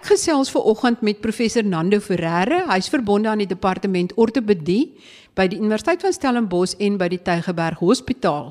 Ek gesels ver oggend met professor Nando Ferreira. Hy's verbonde aan die departement ortopedie by die Universiteit van Stellenbosch en by die Tygerberg Hospitaal.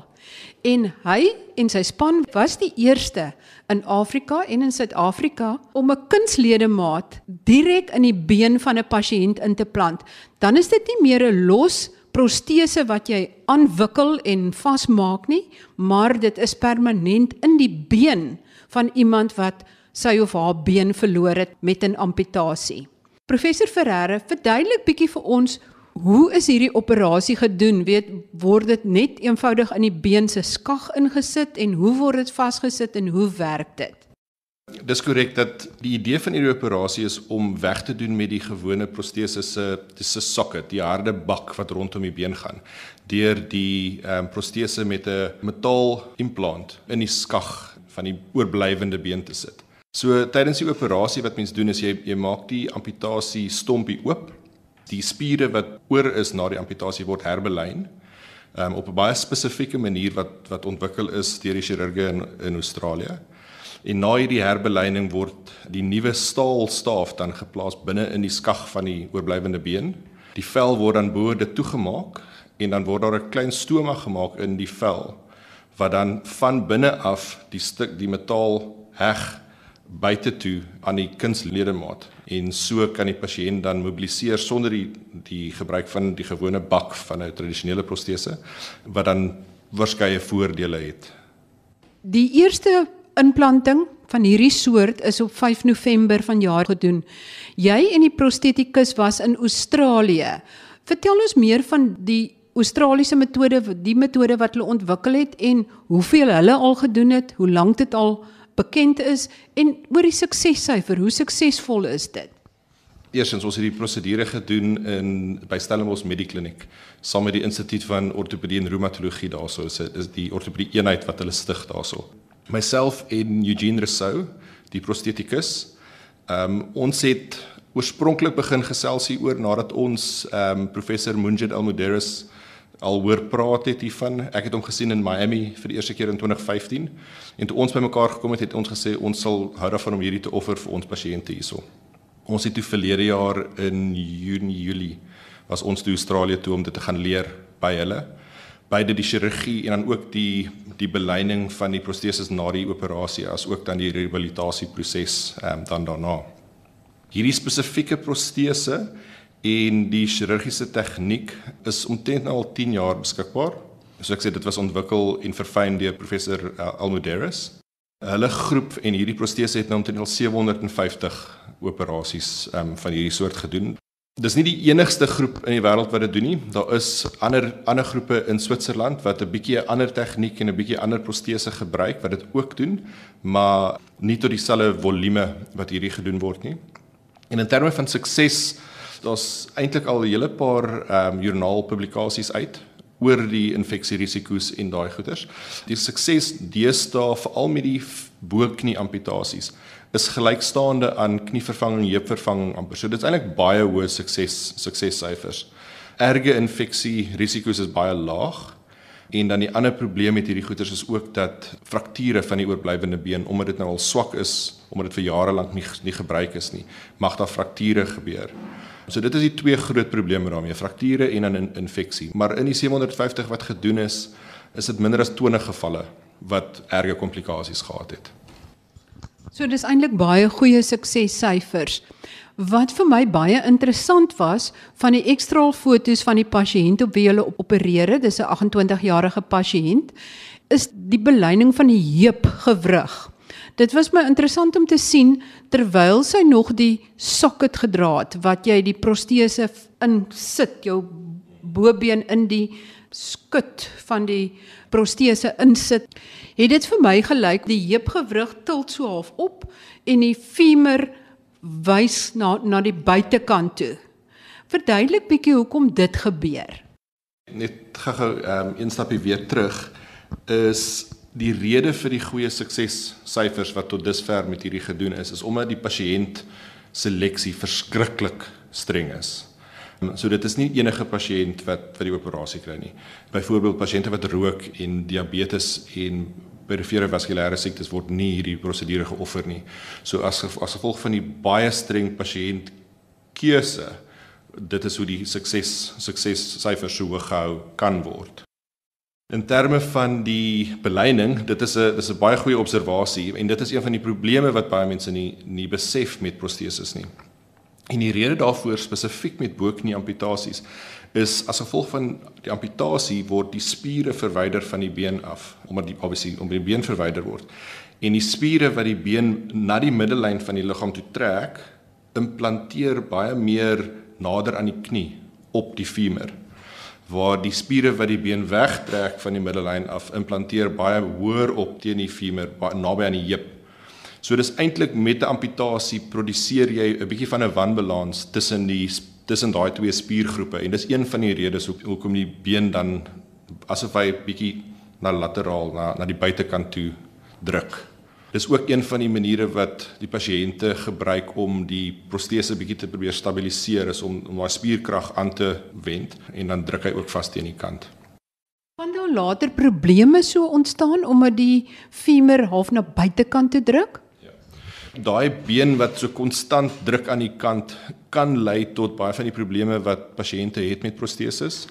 En hy en sy span was die eerste in Afrika en in Suid-Afrika om 'n kunsledemaat direk in die been van 'n pasiënt in te plant. Dan is dit nie meer 'n los protese wat jy aanwikkel en vasmaak nie, maar dit is permanent in die been van iemand wat sy of haar been verloor het met 'n amputasie. Professor Ferreira, verduidelik bietjie vir ons hoe is hierdie operasie gedoen? Weet word dit net eenvoudig in die been se skag ingesit en hoe word dit vasgesit en hoe werk dit? Dis korrek dat die idee van hierdie operasie is om weg te doen met die gewone protese se se socket, die harde bak wat rondom die been gaan, deur die ehm um, protese met 'n metaal implant in die skag van die oorblywende been te sit. So tydens die operasie wat mens doen is jy jy maak die amputasie stompie oop. Die spiere wat oor is na die amputasie word herbelyn um, op 'n baie spesifieke manier wat wat ontwikkel is deur die chirurge in in Australië. En na hierdie herbelyning word die nuwe staalstaaf dan geplaas binne in die skag van die oorblywende been. Die vel word dan bo dit toegemaak en dan word daar 'n klein stoma gemaak in die vel wat dan van binne af die stuk die metaal heg buite toe aan die kunsledemaat en so kan die pasiënt dan mobiliseer sonder die die gebruik van die gewone bak van 'n tradisionele protese wat dan verskeie voordele het. Die eerste implanting van hierdie soort is op 5 November vanjaar gedoen. Jy en die prostetikus was in Australië. Vertel ons meer van die Australiese metode, die metode wat hulle ontwikkel het en hoeveel hulle al gedoen het, hoe lank dit al bekend is en oor die suksessyfer, hoe suksesvol is dit? Eerstens ons het die prosedure gedoen in by Stellenbosch Medikliniek saam met die Instituut van Ortopedie en Reumatologie daarso is is die ortopedie eenheid wat hulle stig daarso. Myself en Eugene Rousseau, die prostetikus. Ehm um, ons het oorspronklik begin gesels hier oor nadat ons ehm um, professor Munjid Almuderis al hoor praat het hiervan. Ek het hom gesien in Miami vir die eerste keer in 2015 en toe ons bymekaar gekom het, het ons gesê ons sal hou daarvan om hierdie te offer vir ons pasiënte hierso. Ons het toe verlede jaar in Junie Julie was ons toe Australië toe om dit te gaan leer by hulle. Beide die chirurgie en dan ook die die belyning van die proteses na die operasie as ook dan die rehabilitasieproses ehm um, dan daarna. Hierdie spesifieke protese en die chirurgiese tegniek is omtrent nou al 10 jaar beskikbaar. So ek sê dit was ontwikkel en verfyn deur professor uh, Almuderis. Hulle groep en hierdie protese het nou omtrent al 750 operasies um, van hierdie soort gedoen. Dis nie die enigste groep in die wêreld wat dit doen nie. Daar is ander ander groepe in Switserland wat 'n bietjie 'n ander tegniek en 'n bietjie ander protese gebruik wat dit ook doen, maar nie tot dieselfde volume wat hierdie gedoen word nie. En in terme van sukses daar's eintlik al 'n hele paar ehm um, joernaalpublikasies uit oor die infeksierisiko's en daai goeters. Die sukses deesdae veral met die boknie amputasies is gelykstaande aan knievervanging, heupvervanging amper. So dit is eintlik baie hoë sukses suksessyfers. Erge infeksie risiko's is baie laag. En dan die ander probleem met hierdie goeters is ook dat frakture van die oorblywende been omdat dit nou al swak is, omdat dit vir jare lank nie nie gebruik is nie, mag daar frakture gebeur. So dit is die twee groot probleme daarmee, frakture en in, infeksie. Maar in die 750 wat gedoen is, is dit minder as 20 gevalle wat erge komplikasies gehad het. So dis eintlik baie goeie suksessyfers. Wat vir my baie interessant was van die ekstraal fotos van die pasiënt op wie hulle opereer, dis 'n 28-jarige pasiënt, is die belyning van die heupgewrig. Dit was my interessant om te sien terwyl sy nog die socket gedra het wat jy die protese insit jou bobeen in die skut van die protese insit. Het dit vir my gelyk die heupgewrig tilt so half op en die femur wys na na die buitekant toe. Verduidelik bietjie hoekom dit gebeur. Net gou-gou um, een stapie weer terug is die rede vir die goeie suksessyfers wat tot dusver met hierdie gedoen is is omdat die pasiënt seleksie verskriklik streng is. So dit is nie enige pasiënt wat vir die operasie kry nie. Byvoorbeeld pasiënte wat rook en diabetes en perifere vaskulêre siektes word nie hierdie prosedure geoffer nie. So as as gevolg van die baie streng pasiënt keuse, dit is hoe die sukses sukses syfers so hoog gehou kan word. In terme van die beleining, dit is 'n dis 'n baie goeie observasie en dit is een van die probleme wat baie mense nie nie besef met proteses nie. En die rede daarvoor spesifiek met boeknie amputasies is as gevolg van die amputasie word die spiere verwyder van die been af omdat die obviously om die been verwyder word. En die spiere wat die been na die middellyn van die liggaam toe trek, implanteer baie meer nader aan die knie op die femur waar die spiere wat die been wegtrek van die middellyn af implanteer baie hoër op teen die femur naby aan die heup. So dis eintlik met 'n amputasie produseer jy 'n bietjie van 'n wanbalans tussen die tussen daai twee spiergroepe en dis een van die redes hoekom die been dan asof hy bietjie na lateraal na na die buitekant toe druk. Dis ook een van die maniere wat die pasiënte gebruik om die protese bietjie te probeer stabiliseer is om om daai spierkrag aan te wend en dan druk hy ook vas teen die kant. Kan daar later probleme so ontstaan omdat die femur half na buitekant toe druk? Daai been wat so konstant druk aan die kant kan lei tot baie van die probleme wat pasiënte het met proteses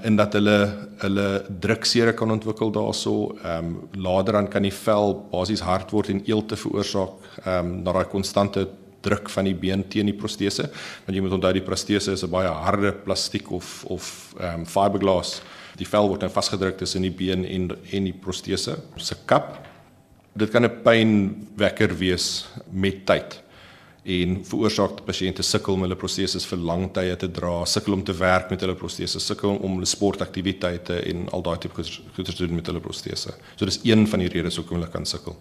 en dat hulle hulle druksere kan ontwikkel daarso. Ehm um, later dan kan die vel basies hard word en eelte veroorsaak ehm um, na daai konstante druk van die been teen die protese. Want jy moet onthou die protese is 'n baie harde plastiek of of ehm um, fiberglass. Die vel word nou vasgedruk tussen die been en en die protese se kap dit kan 'n pynwekker wees met tyd en veroorsaak dat pasiënte sukkel om hulle proteses vir lang tye te dra, sukkel om te werk met hulle proteses, sukkel om hulle sportaktiwiteite en al daai tipe goeie te doen met hulle protese. So dis een van die redes hoekom hulle kan sukkel.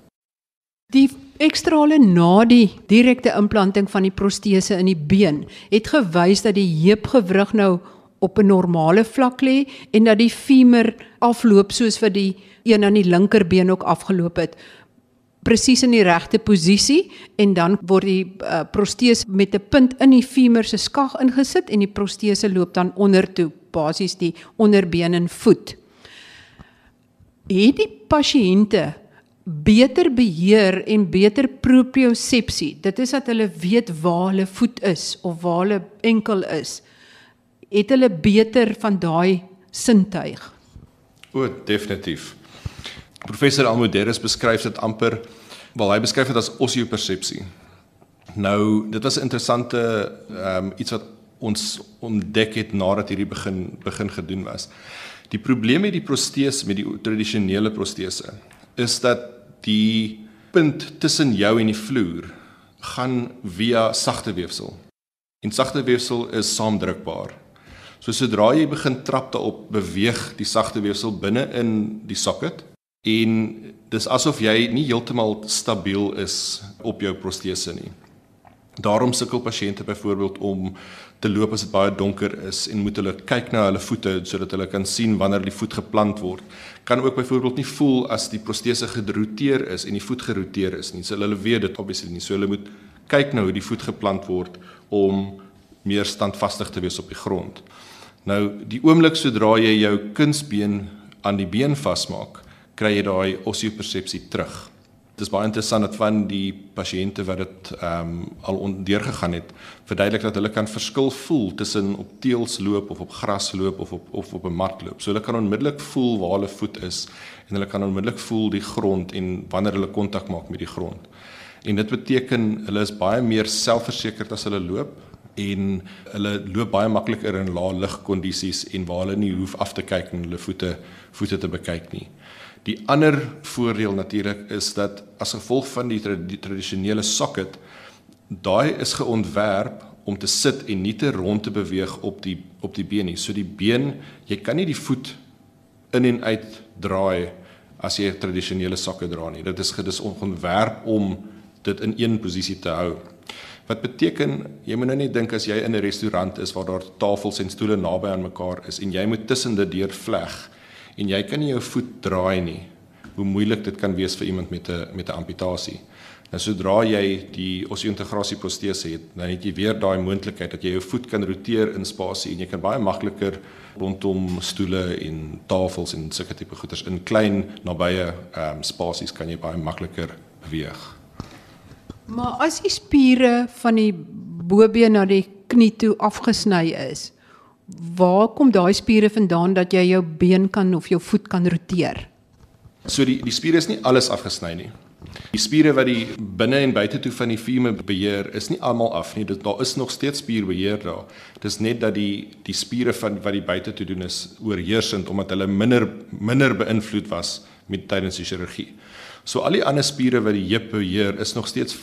Die ekstrale na die direkte implanting van die protese in die been het gewys dat die heupgewrig nou op 'n normale vlak lê en dat die femur afloop soos vir die een aan die linkerbeen ook afgeloop het presies in die regte posisie en dan word die uh, protees met 'n punt in die femur se skag ingesit en die protese loop dan onder toe basies die onderbeen en voet. Het die pasiënte beter beheer en beter propriosepsie. Dit is dat hulle weet waar hulle voet is of waar hulle enkel is. Het hulle beter van daai sintuig? O, definitief. Professor Almuderis beskryf dit amper wel hy beskryf dit as osiopersepsie. Nou, dit was 'n interessante ehm um, iets wat ons ontdek het nadat hierdie begin begin gedoen was. Die probleem met die protese met die tradisionele protese is dat die punt tussen jou en die vloer gaan via sagte weefsel. En sagte weefsel is saamdrukbaar. So sodra jy begin trap daarop, beweeg die sagte weefsel binne in die socket en dis asof jy nie heeltemal stabiel is op jou protese nie. Daarom sukkel pasiënte byvoorbeeld om te loop as dit baie donker is en moet hulle kyk na hulle voete sodat hulle kan sien wanneer die voet geplant word. Kan ook byvoorbeeld nie voel as die protese geroteer is en die voet geroteer is nie. So hulle weet dit obviously nie. So hulle moet kyk nou hoe die voet geplant word om meer standvastig te wees op die grond. Nou die oomblik sodra jy jou kunsbeen aan die been vasmaak, kry jy daai osiopersepsie terug. Dit is baie interessant dat van die pasiënte wat dit ehm um, al ondergegaan het, verduidelik dat hulle kan verskil voel tussen op teels loop of op gras loop of op of op 'n mat loop. So hulle kan onmiddellik voel waar hulle voet is en hulle kan onmiddellik voel die grond en wanneer hulle kontak maak met die grond. En dit beteken hulle is baie meer selfversekerd as hulle loop en hulle loop baie makliker in lae ligkondisies en waar hulle nie hoef af te kyk en hulle voete voete te bekyk nie. Die ander voordeel natuurlik is dat as gevolg van die, tra die tradisionele socket daai is geontwerp om te sit en nie te rond te beweeg op die op die been nie. So die been, jy kan nie die voet in en uit draai as jy 'n tradisionele sokke dra nie. Dit is gedis ontwerp om dit in een posisie te hou. Wat beteken jy moet nou nie dink as jy in 'n restaurant is waar daar tafels en stoele naby aan mekaar is en jy moet tussen dit deur vleg en jy kan nie jou voet draai nie hoe moeilik dit kan wees vir iemand met 'n met 'n amputasie En sodra jy die osseointegrasie protese het, dan het jy weer daai moontlikheid dat jy jou voet kan roteer in spasie en jy kan baie makliker rondom stoele en tafels en sulke tipe goeders in klein nabye ehm um, spasies kan jy baie makliker beweeg. Maar as die spiere van die bobeen na die knie toe afgesny is, waar kom daai spiere vandaan dat jy jou been kan of jou voet kan roteer? So die die spiere is nie alles afgesny nie. Die spiere wat die binne en buite toe van die femur beheer is nie almal af nie. Dit daar is nog steeds spierbeheer daar. Dis net dat die die spiere van wat die buite toe doen is oorheersend omdat hulle minder minder beïnvloed was met tydens die chirurgie. So al die ander spiere wat die heup beheer is nog steeds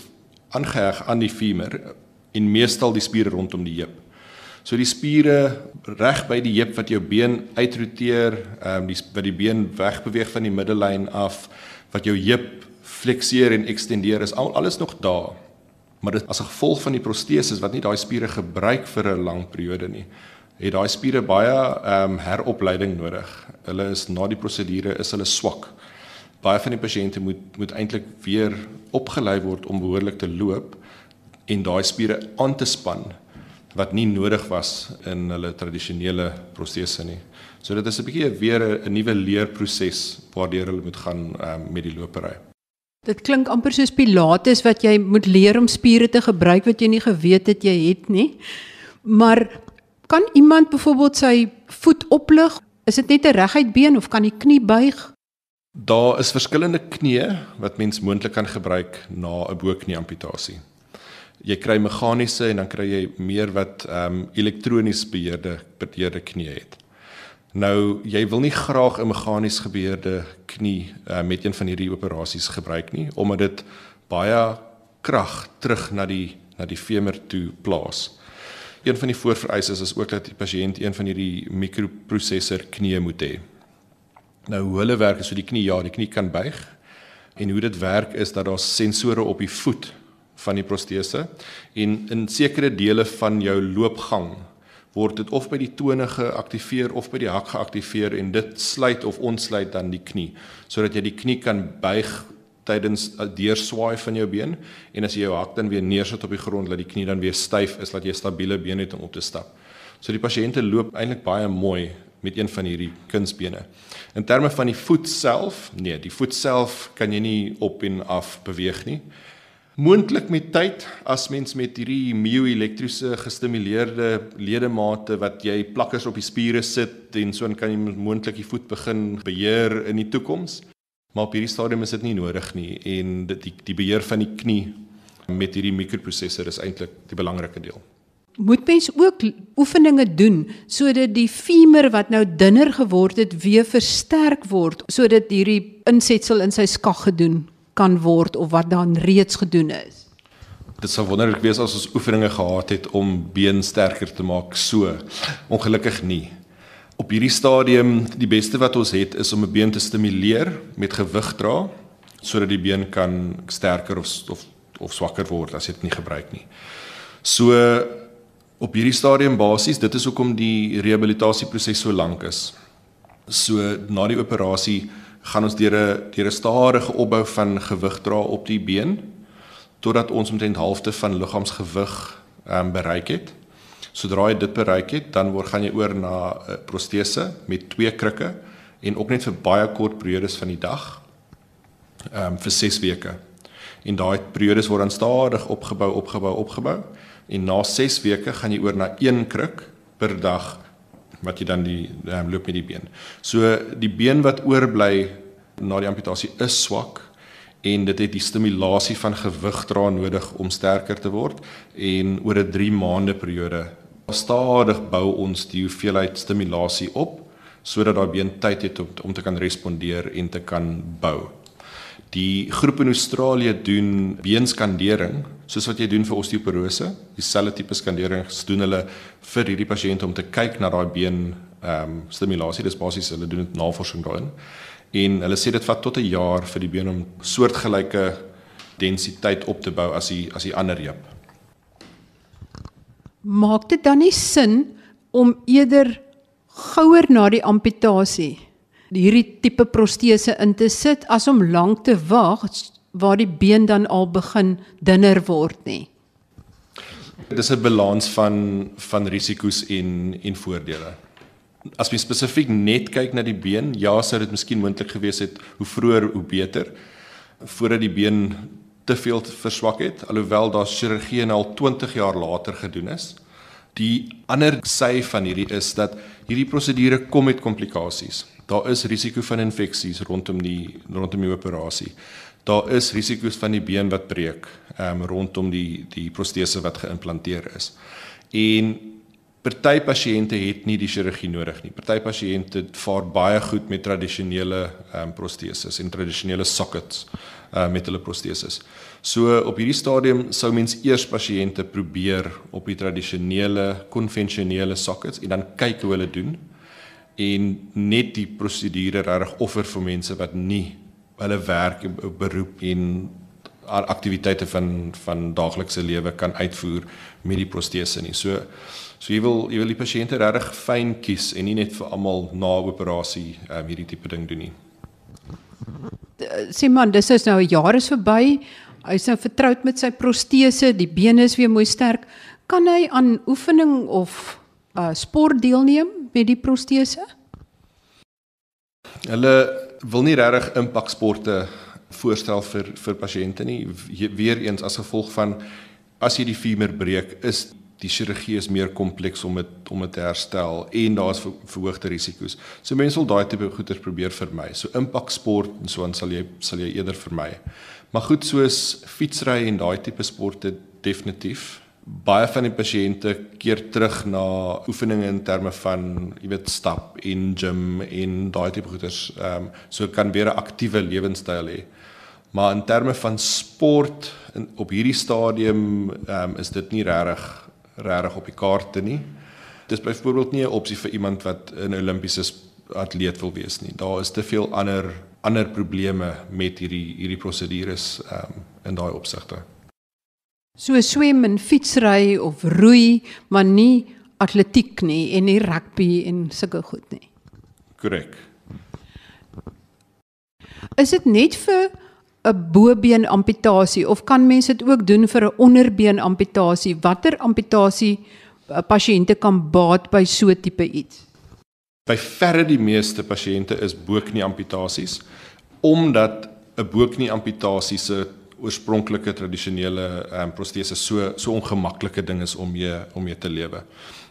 aangeheg aan die femur en meestal die spiere rondom die heup. So die spiere reg by die heup wat jou been uitroteer, ehm um, die wat die been wegbeweeg van die middellyn af, wat jou heup flekseer en ekstendeer is al alles nog daar. Maar dit as gevolg van die proteses wat nie daai spiere gebruik vir 'n lang periode nie, het daai spiere baie ehm um, heropleiding nodig. Hulle is na die prosedure is hulle swak. Baie van die pasiënte moet moet eintlik weer opgelei word om behoorlik te loop en daai spiere aan te span wat nie nodig was in hulle tradisionele protese nie. So dit is 'n bietjie weer 'n nuwe leerproses waardeur hulle moet gaan um, met die lopery. Dit klink amper soos pilates wat jy moet leer om spiere te gebruik wat jy nie geweet het jy het nie. Maar kan iemand byvoorbeeld sy voet oplig? Is dit net 'n reguit been of kan die knie buig? Daar is verskillende knieë wat mens moontlik kan gebruik na 'n boknie amputasie jy kry meganiese en dan kry jy meer wat ehm um, elektronies beheerde beheerde knie het. Nou jy wil nie graag 'n meganies gebeurde knie uh, met een van hierdie operasies gebruik nie omdat dit baie krag terug na die na die femur toe plaas. Een van die voorvereistes is ook dat die pasiënt een van hierdie mikroprosesor knie moet hê. Nou hoe hulle werk is so die knie ja, die knie kan buig en hoe dit werk is dat daar sensore op die voet van die protese en in sekere dele van jou loopgang word dit of by die tone geaktiveer of by die hak geaktiveer en dit sluit of ontsluit dan die knie sodat jy die knie kan buig tydens 'n deurswaai van jou been en as jy jou hak dan weer neersit op die grond dat die knie dan weer styf is dat jy 'n stabiele been het om op te stap. So die pasiënte loop eintlik baie mooi met een van hierdie kunsbene. In terme van die voet self, nee, die voet self kan jy nie op en af beweeg nie moontlik met tyd as mens met hierdie mioelektriese gestimuleerde ledemate wat jy plakkers op die spiere sit en so kan jy moontlik die voet begin beheer in die toekoms. Maar op hierdie stadium is dit nie nodig nie en dit die, die beheer van die knie met hierdie mikroprosesor is eintlik die belangrike deel. Moet mens ook oefeninge doen sodat die femur wat nou dunner geword het weer versterk word sodat hierdie insetsel in sy skag gedoen kan word of wat dan reeds gedoen is. Dit sou wonderlik wees as ons oefeninge gehad het om been sterker te maak so. Ongelukkig nie. Op hierdie stadium die beste wat ons het is om 'n been te stimuleer met gewig dra sodat die been kan sterker of of of swakker word as jy dit nie gebruik nie. So op hierdie stadium basies, dit is hoekom die rehabilitasieproses so lank is. So na die operasie gaan ons deur 'n deur 'n stadige opbou van gewig dra op die been totdat ons omtrent halfte van liggaamsgewig ehm um, bereik het. Sodra jy dit bereik het, dan word gaan jy oor na 'n uh, protese met twee krikke en ook net vir baie kort periodes van die dag. Ehm um, vir 6 weke. En daai periodes word dan stadig opgebou, opgebou, opgebou en na 6 weke gaan jy oor na een krik per dag wat jy dan die um, loop met die been. So die been wat oorbly na die amputasie is swak en dit het die stimulasie van gewig dra nodig om sterker te word en oor 'n 3 maande periode stadig bou ons die hoeveelheid stimulasie op sodat daai been tyd het om, om te kan respondeer en te kan bou. Die groep in Australië doen beenskandering soos wat jy doen vir osteoporose. Dieselfde tipe skandering doen hulle vir hierdie pasiënte om te kyk na daai been ehm um, stimulasie. Dis basies hulle doen dit navorsing daarin. En hulle sê dit vat tot 'n jaar vir die been om soortgelyke densiteit op te bou as die as die ander heup. Maak dit dan nie sin om eerder gouer na die amputasie hierdie tipe protese in te sit as om lank te wag waar die been dan al begin dunner word nie. Dis 'n balans van van risiko's en en voordele. As mens spesifiek net kyk na die been, ja, sou dit miskien moontlik gewees het hoe vroeër hoe beter voordat die been te veel verswak het, alhoewel daar chirurgie nou al 20 jaar later gedoen is. Die ander sy van hierdie is dat hierdie prosedure kom met komplikasies. Daar is risiko van infeksies rondom die rondom die operasie. Daar is risiko's van die been wat breek, ehm um, rondom die die protese wat geïmplanteer is. En party pasiënte het nie die chirurgie nodig nie. Party pasiënte vaar baie goed met tradisionele ehm um, proteses en tradisionele sockets uh met hulle proteses. So op hierdie stadium sou mens eers pasiënte probeer op die tradisionele konvensionele sockets en dan kyk hoe hulle doen en net die prosedure reg offer vir mense wat nie hulle werk beroep en aktiwiteite van van daaglikse lewe kan uitvoer met die protese nie. So So jy wil jy wil die pasiënte regtig fyn kies en nie net vir almal na operasie um, hierdie tipe ding doen nie. Sê man, dis is nou 'n jaar is verby. Hy's nou vertroud met sy protese, die bene is weer mooi sterk. Kan hy aan oefening of uh, sport deelneem met die protese? Hulle wil nie regtig impaksporte voorstel vir vir pasiënte nie. Weereens as gevolg van as jy die femur breek, is die chirurgie is meer kompleks om dit om dit te herstel en daar's ver, verhoogde risiko's. So mense wil daai tipe goeders probeer vermy. So impak sport en so aan sal jy sal jy eerder vermy. Maar goed soos fietsry en daai tipe sporte definitief baie van die pasiënte keer terug na oefeninge in terme van jy weet stap in gym en daai tipe goeders. Ehm um, so kan weer 'n aktiewe lewenstyl hê. Maar in terme van sport in, op hierdie stadium ehm um, is dit nie regtig regtig op die kaarte nie. Dis byvoorbeeld nie 'n opsie vir iemand wat 'n Olimpiese atleet wil wees nie. Daar is te veel ander ander probleme met hierdie hierdie prosedures um, in daai opsigte. So swem en fietsry of roei, maar nie atletiek nie en nie rugby en sulke goed nie. Korrek. Is dit net vir 'n bobeen amputasie of kan mense dit ook doen vir 'n onderbeen amputasie? Watter amputasie eh, pasiënte kan baat by so tipe iets? By verre die meeste pasiënte is boeknie amputasies omdat 'n boeknie amputasie se oorspronklike tradisionele um, protese so so ongemaklike ding is om mee om mee te lewe.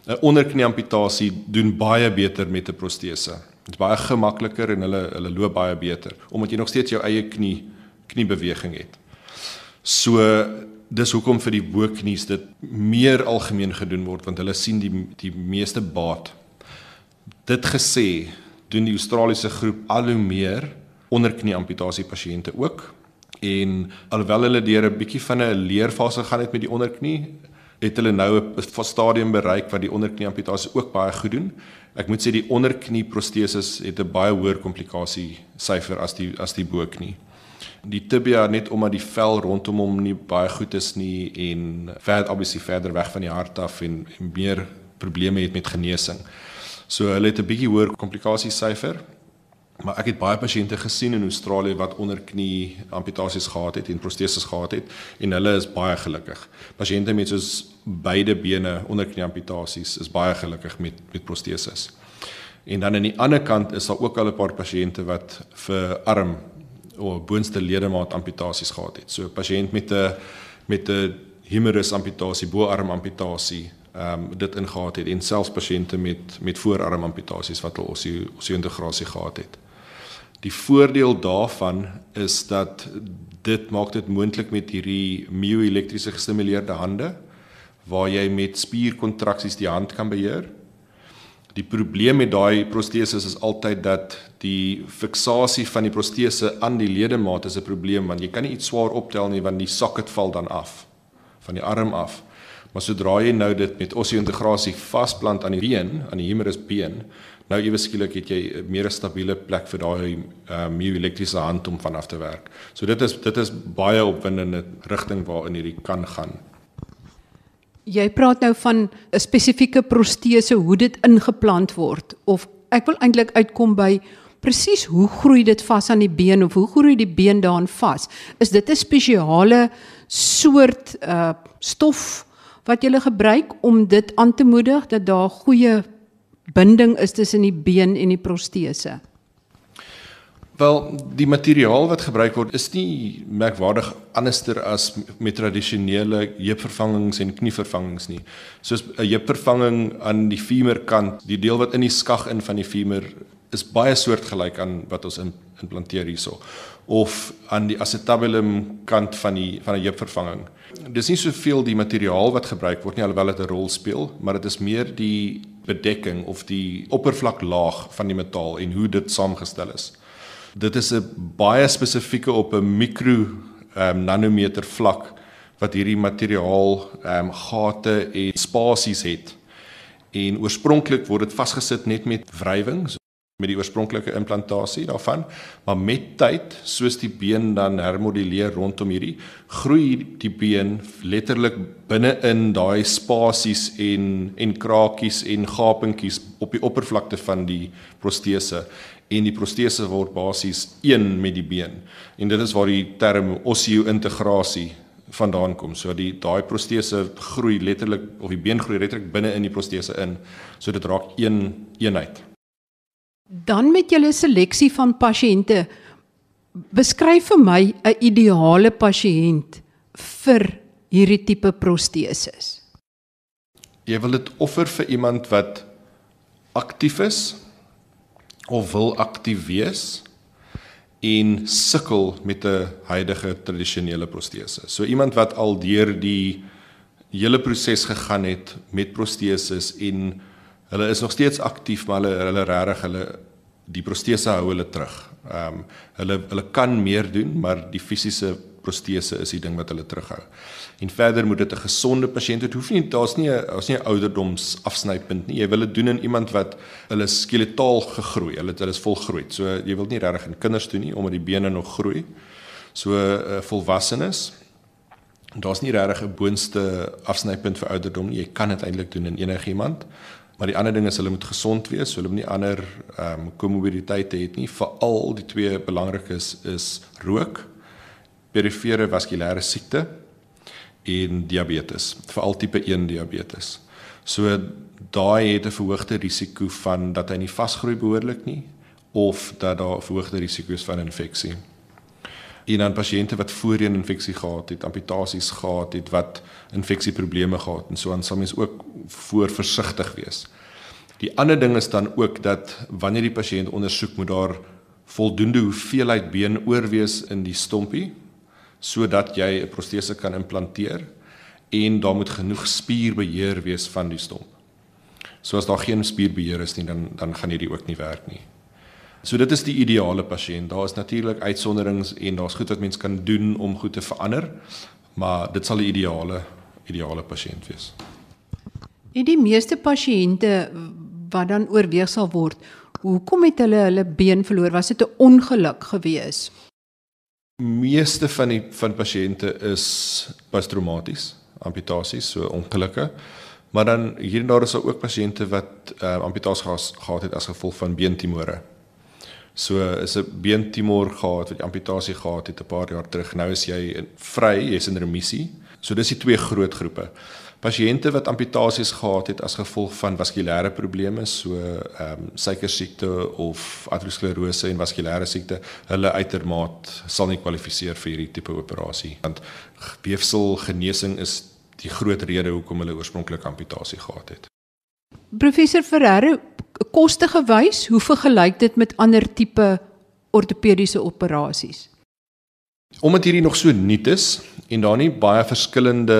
'n Onderknie amputasie doen baie beter met 'n protese. Dit is baie gemakliker en hulle hulle loop baie beter omdat jy nog steeds jou eie knie kniebeweging het. So dis hoekom vir die boeknies dit meer algemeen gedoen word want hulle sien die die meeste baat. Dit gesê, doen die Australiese groep al hoe meer onderknie amputasie pasiënte ook en alhoewel hulle deur 'n bietjie van 'n leerfase gaan het met die onderknie, het hulle nou 'n stadium bereik wat die onderknie amputasie ook baie goed doen. Ek moet sê die onderknie proteses het 'n baie hoër komplikasie syfer as die as die boknie die tibia net omdat die vel rondom hom nie baie goed is nie en verder obviously verder weg van die hart af en, en meer probleme het met genesing. So hulle het 'n bietjie hoër komplikasiesyfer. Maar ek het baie pasiënte gesien in Australië wat onderknie amputasies gehad het en proteses gehad het en hulle is baie gelukkig. Pasiënte met soos beide bene onderknie amputasies is baie gelukkig met met proteses. En dan aan die ander kant is daar ook al 'n paar pasiënte wat vir arm of boonste ledemaat amputasies gehad het. So 'n pasiënt met 'n met 'n humerus amputasie, boarm amputasie, ehm um, dit ingehaat het en selfs pasiënte met met voorarm amputasies wat hulle osseointegrasie gehad het. Die voordeel daarvan is dat dit maak dit moontlik met hierdie mioelektriese gestimuleerde hande waar jy met spierkontraksies die hand kan beheer Die probleem met daai proteses is altyd dat die fiksasie van die protese aan die ledemaat is 'n probleem want jy kan nie iets swaar optel nie want die socket val dan af van die arm af. Maar sodra jy nou dit met osseointegrasie vasplant aan die been, aan die humerus been, nou ewe skielik het jy 'n meer stabiele plek vir daai uh, mioelektriese hand om vanaf te werk. So dit is dit is baie opwindende rigting waarin hierdie kan gaan. Jy praat nou van 'n spesifieke protese hoe dit ingeplant word of ek wil eintlik uitkom by presies hoe groei dit vas aan die been of hoe groei die been daarin vas? Is dit 'n spesiale soort uh stof wat jy gebruik om dit aan te moedig dat daar goeie binding is tussen die been en die protese? Wel, die materiaal wat gebruik word is nie merkwaardig anderster as met tradisionele heupvervangings en knievervangings nie. Soos 'n heupvervanging aan die femurkant, die deel wat in die skag in van die femur is baie soortgelyk aan wat ons in implanteer hierso of aan die acetabulum kant van die van 'n heupvervanging. Dis nie soveel die materiaal wat gebruik word nie alhoewel dit 'n rol speel, maar dit is meer die bedekking of die oppervlaklaag van die metaal en hoe dit saamgestel is. Dit is 'n baie spesifieke op 'n mikro um, nanometer vlak wat hierdie materiaal ehm um, gate en spasies het. En oorspronklik word dit vasgesit net met wrywing, so met die oorspronklike implantasie daarvan, maar met tyd, soos die been dan hermoduleer rondom hierdie, groei die been letterlik binne in daai spasies en en krakies en gapentjies op die oppervlakte van die protese en die protese word basies een met die been. En dit is waar die term osseointegrasie vandaan kom. So die daai protese groei letterlik of die been groei letterlik binne in die protese in. So dit raak een eenheid. Dan met julle seleksie van pasiënte beskryf vir my 'n ideale pasiënt vir hierdie tipe proteses. Jy wil dit offer vir iemand wat aktief is, of wil aktief wees en sukkel met 'n huidige tradisionele protese. So iemand wat al deur die hele proses gegaan het met proteses en hulle is nog steeds aktief maar hulle hulle regtig hulle die protese hou hulle terug. Ehm um, hulle hulle kan meer doen, maar die fisiese protese is die ding wat hulle terughou. En verder moet dit 'n gesonde pasiënt wees. Hoef nie daar's nie daar's nie 'n ouderdoms afsnypunt nie. Jy wil dit doen in iemand wat hulle skeletaal gegroei, hulle hulle is volgroei. So jy wil nie regtig in kinders doen nie omdat die bene nog groei. So uh, volwassenes daar's nie regtig 'n boonste afsnypunt vir ouderdom nie. Jy kan dit eintlik doen in enige iemand. Maar die ander ding is hulle moet gesond wees. Hulle moet nie ander ehm um, komorbiditeite hê nie. Veral die twee belangrikes is rook perifere vaskulêre siekte en diabetes, veral tipe 1 diabetes. So daai het 'n verhoogde risiko van dat hy nie vasgroei behoorlik nie of dat daar 'n verhoogde risiko is van infeksie. En dan pasiënte wat voorheen infeksie gehad het, amputasies gehad het, wat infeksieprobleme gehad en so aan sal mens ook voor versigtig wees. Die ander ding is dan ook dat wanneer die pasiënt ondersoek moet daar voldoende hoeveelheid been oorwees in die stompie sodat jy 'n protese kan implanteer en daar moet genoeg spierbeheer wees van die stomp. So as daar geen spierbeheer is nie, dan dan gaan hierdie ook nie werk nie. So dit is die ideale pasiënt. Daar is natuurlik uitsonderings en daar's goed wat mens kan doen om goed te verander, maar dit sal die ideale ideale pasiënt wees. En die meeste pasiënte wat dan oorweeg sal word, hoekom het hulle hulle been verloor? Was dit 'n ongeluk geweest? meeste van die van pasiënte is posttraumaties, amputasies, so ongelukke. Maar dan hier en daar is daar ook pasiënte wat uh, amputasies gehad, gehad het as gevolg van beentumore. So is 'n beentumor gehad wat amputasie gehad het 'n paar jaar terug. Nou is jy vry, jy's in remissie. So dis die twee groot groepe pasiënte wat amputasies gehad het as gevolg van vaskulêre probleme so ehm um, suikersiekte of aterosklerose en vaskulêre siekte, hulle uitermaat sal nie kwalifiseer vir hierdie tipe operasie want weefselgenesing is die groot rede hoekom hulle oorspronklik amputasie gehad het. Professor Ferreira, koste gewys, hoe vergelyk dit met ander tipe ortopediese operasies? Omdat hierdie nog so nuut is, en daar nie baie verskillende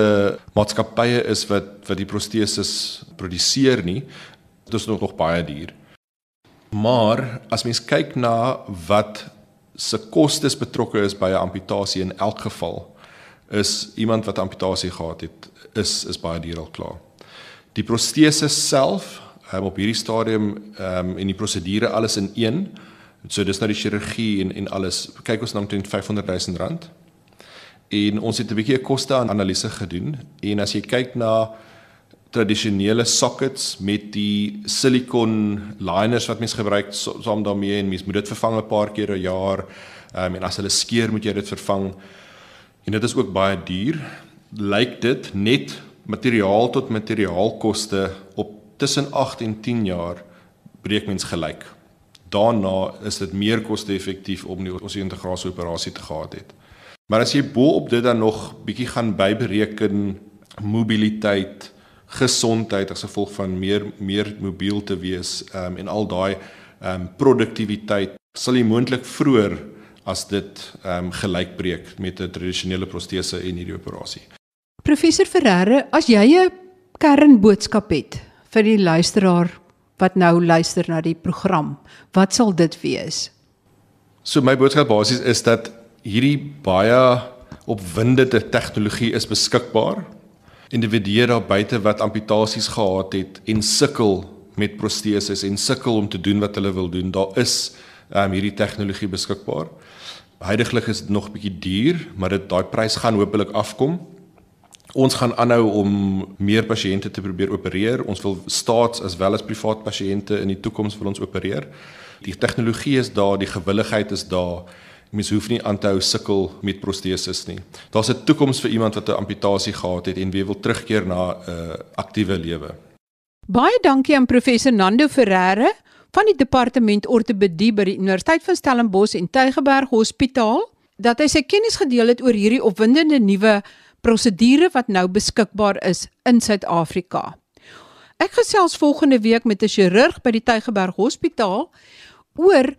maatskappye is wat wat die proteses produseer nie. Dit is nog nog baie duur. Maar as mens kyk na wat se kostes betrokke is by 'n amputasie in elk geval, is iemand wat amputasie gehad het, is is baie duur al klaar. Die protese self um, op hierdie stadium um, en die prosedure alles in een. So dis nou die chirurgie en en alles. Kyk ons na omtrent 500 000 rand en ons het 'n bietjie 'n koste analise gedoen en as jy kyk na tradisionele sockets met die silikon liners wat mens gebruik saam daarmee en mens moet dit vervang 'n paar keer 'n jaar. Ehm um, en as hulle skeur moet jy dit vervang. En dit is ook baie duur. Lyk dit net materiaal tot materiaalkoste op tussen 8 en 10 jaar breek mens gelyk. Daarna is dit meer koste-effektief om die ons integrasie operasie te gehad het. Maar as jy bo op dit dan nog bietjie gaan bybereken mobiliteit, gesondheid as gevolg van meer meer mobiel te wees um, en al daai um, produktiwiteit sal jy moontlik vroeër as dit um, gelykbreek met 'n tradisionele protese en hierdie operasie. Professor Ferreira, as jy 'n kernboodskap het vir die luisteraar wat nou luister na die program, wat sal dit wees? So my boodskap basies is dat hierdie baie opwindende tegnologie is beskikbaar individue daar buite wat amputasies gehad het en sukkel met proteses en sukkel om te doen wat hulle wil doen. Daar is um, hierdie tegnologie beskikbaar. Heidiglik is dit nog 'n bietjie duur, maar dit daai prys gaan hopelik afkom. Ons gaan aanhou om meer pasiënte te probeer opereer. Ons wil staats as wel as privaat pasiënte in die toekoms wil ons opereer. Die tegnologie is daar, die gewilligheid is daar mens hoef nie aan te hou sukkel met proteses nie. Daar's 'n toekoms vir iemand wat 'n amputasie gehad het en wie wil terugkeer na 'n uh, aktiewe lewe. Baie dankie aan professor Nando Ferreira van die departement ortopedie by die Universiteit van Stellenbosch en Tygerberg Hospitaal dat hy sy kennis gedeel het oor hierdie opwindende nuwe prosedure wat nou beskikbaar is in Suid-Afrika. Ek gesels volgende week met 'n chirurg by die Tygerberg Hospitaal oor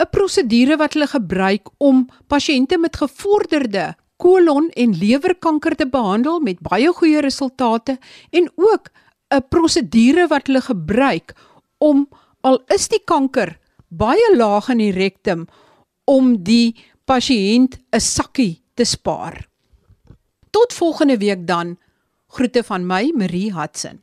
'n prosedure wat hulle gebruik om pasiënte met gevorderde kolon en lewerkanker te behandel met baie goeie resultate en ook 'n prosedure wat hulle gebruik om al is die kanker baie laag in die rektum om die pasiënt 'n sakkie te spaar. Tot volgende week dan. Groete van my, Marie Hudson.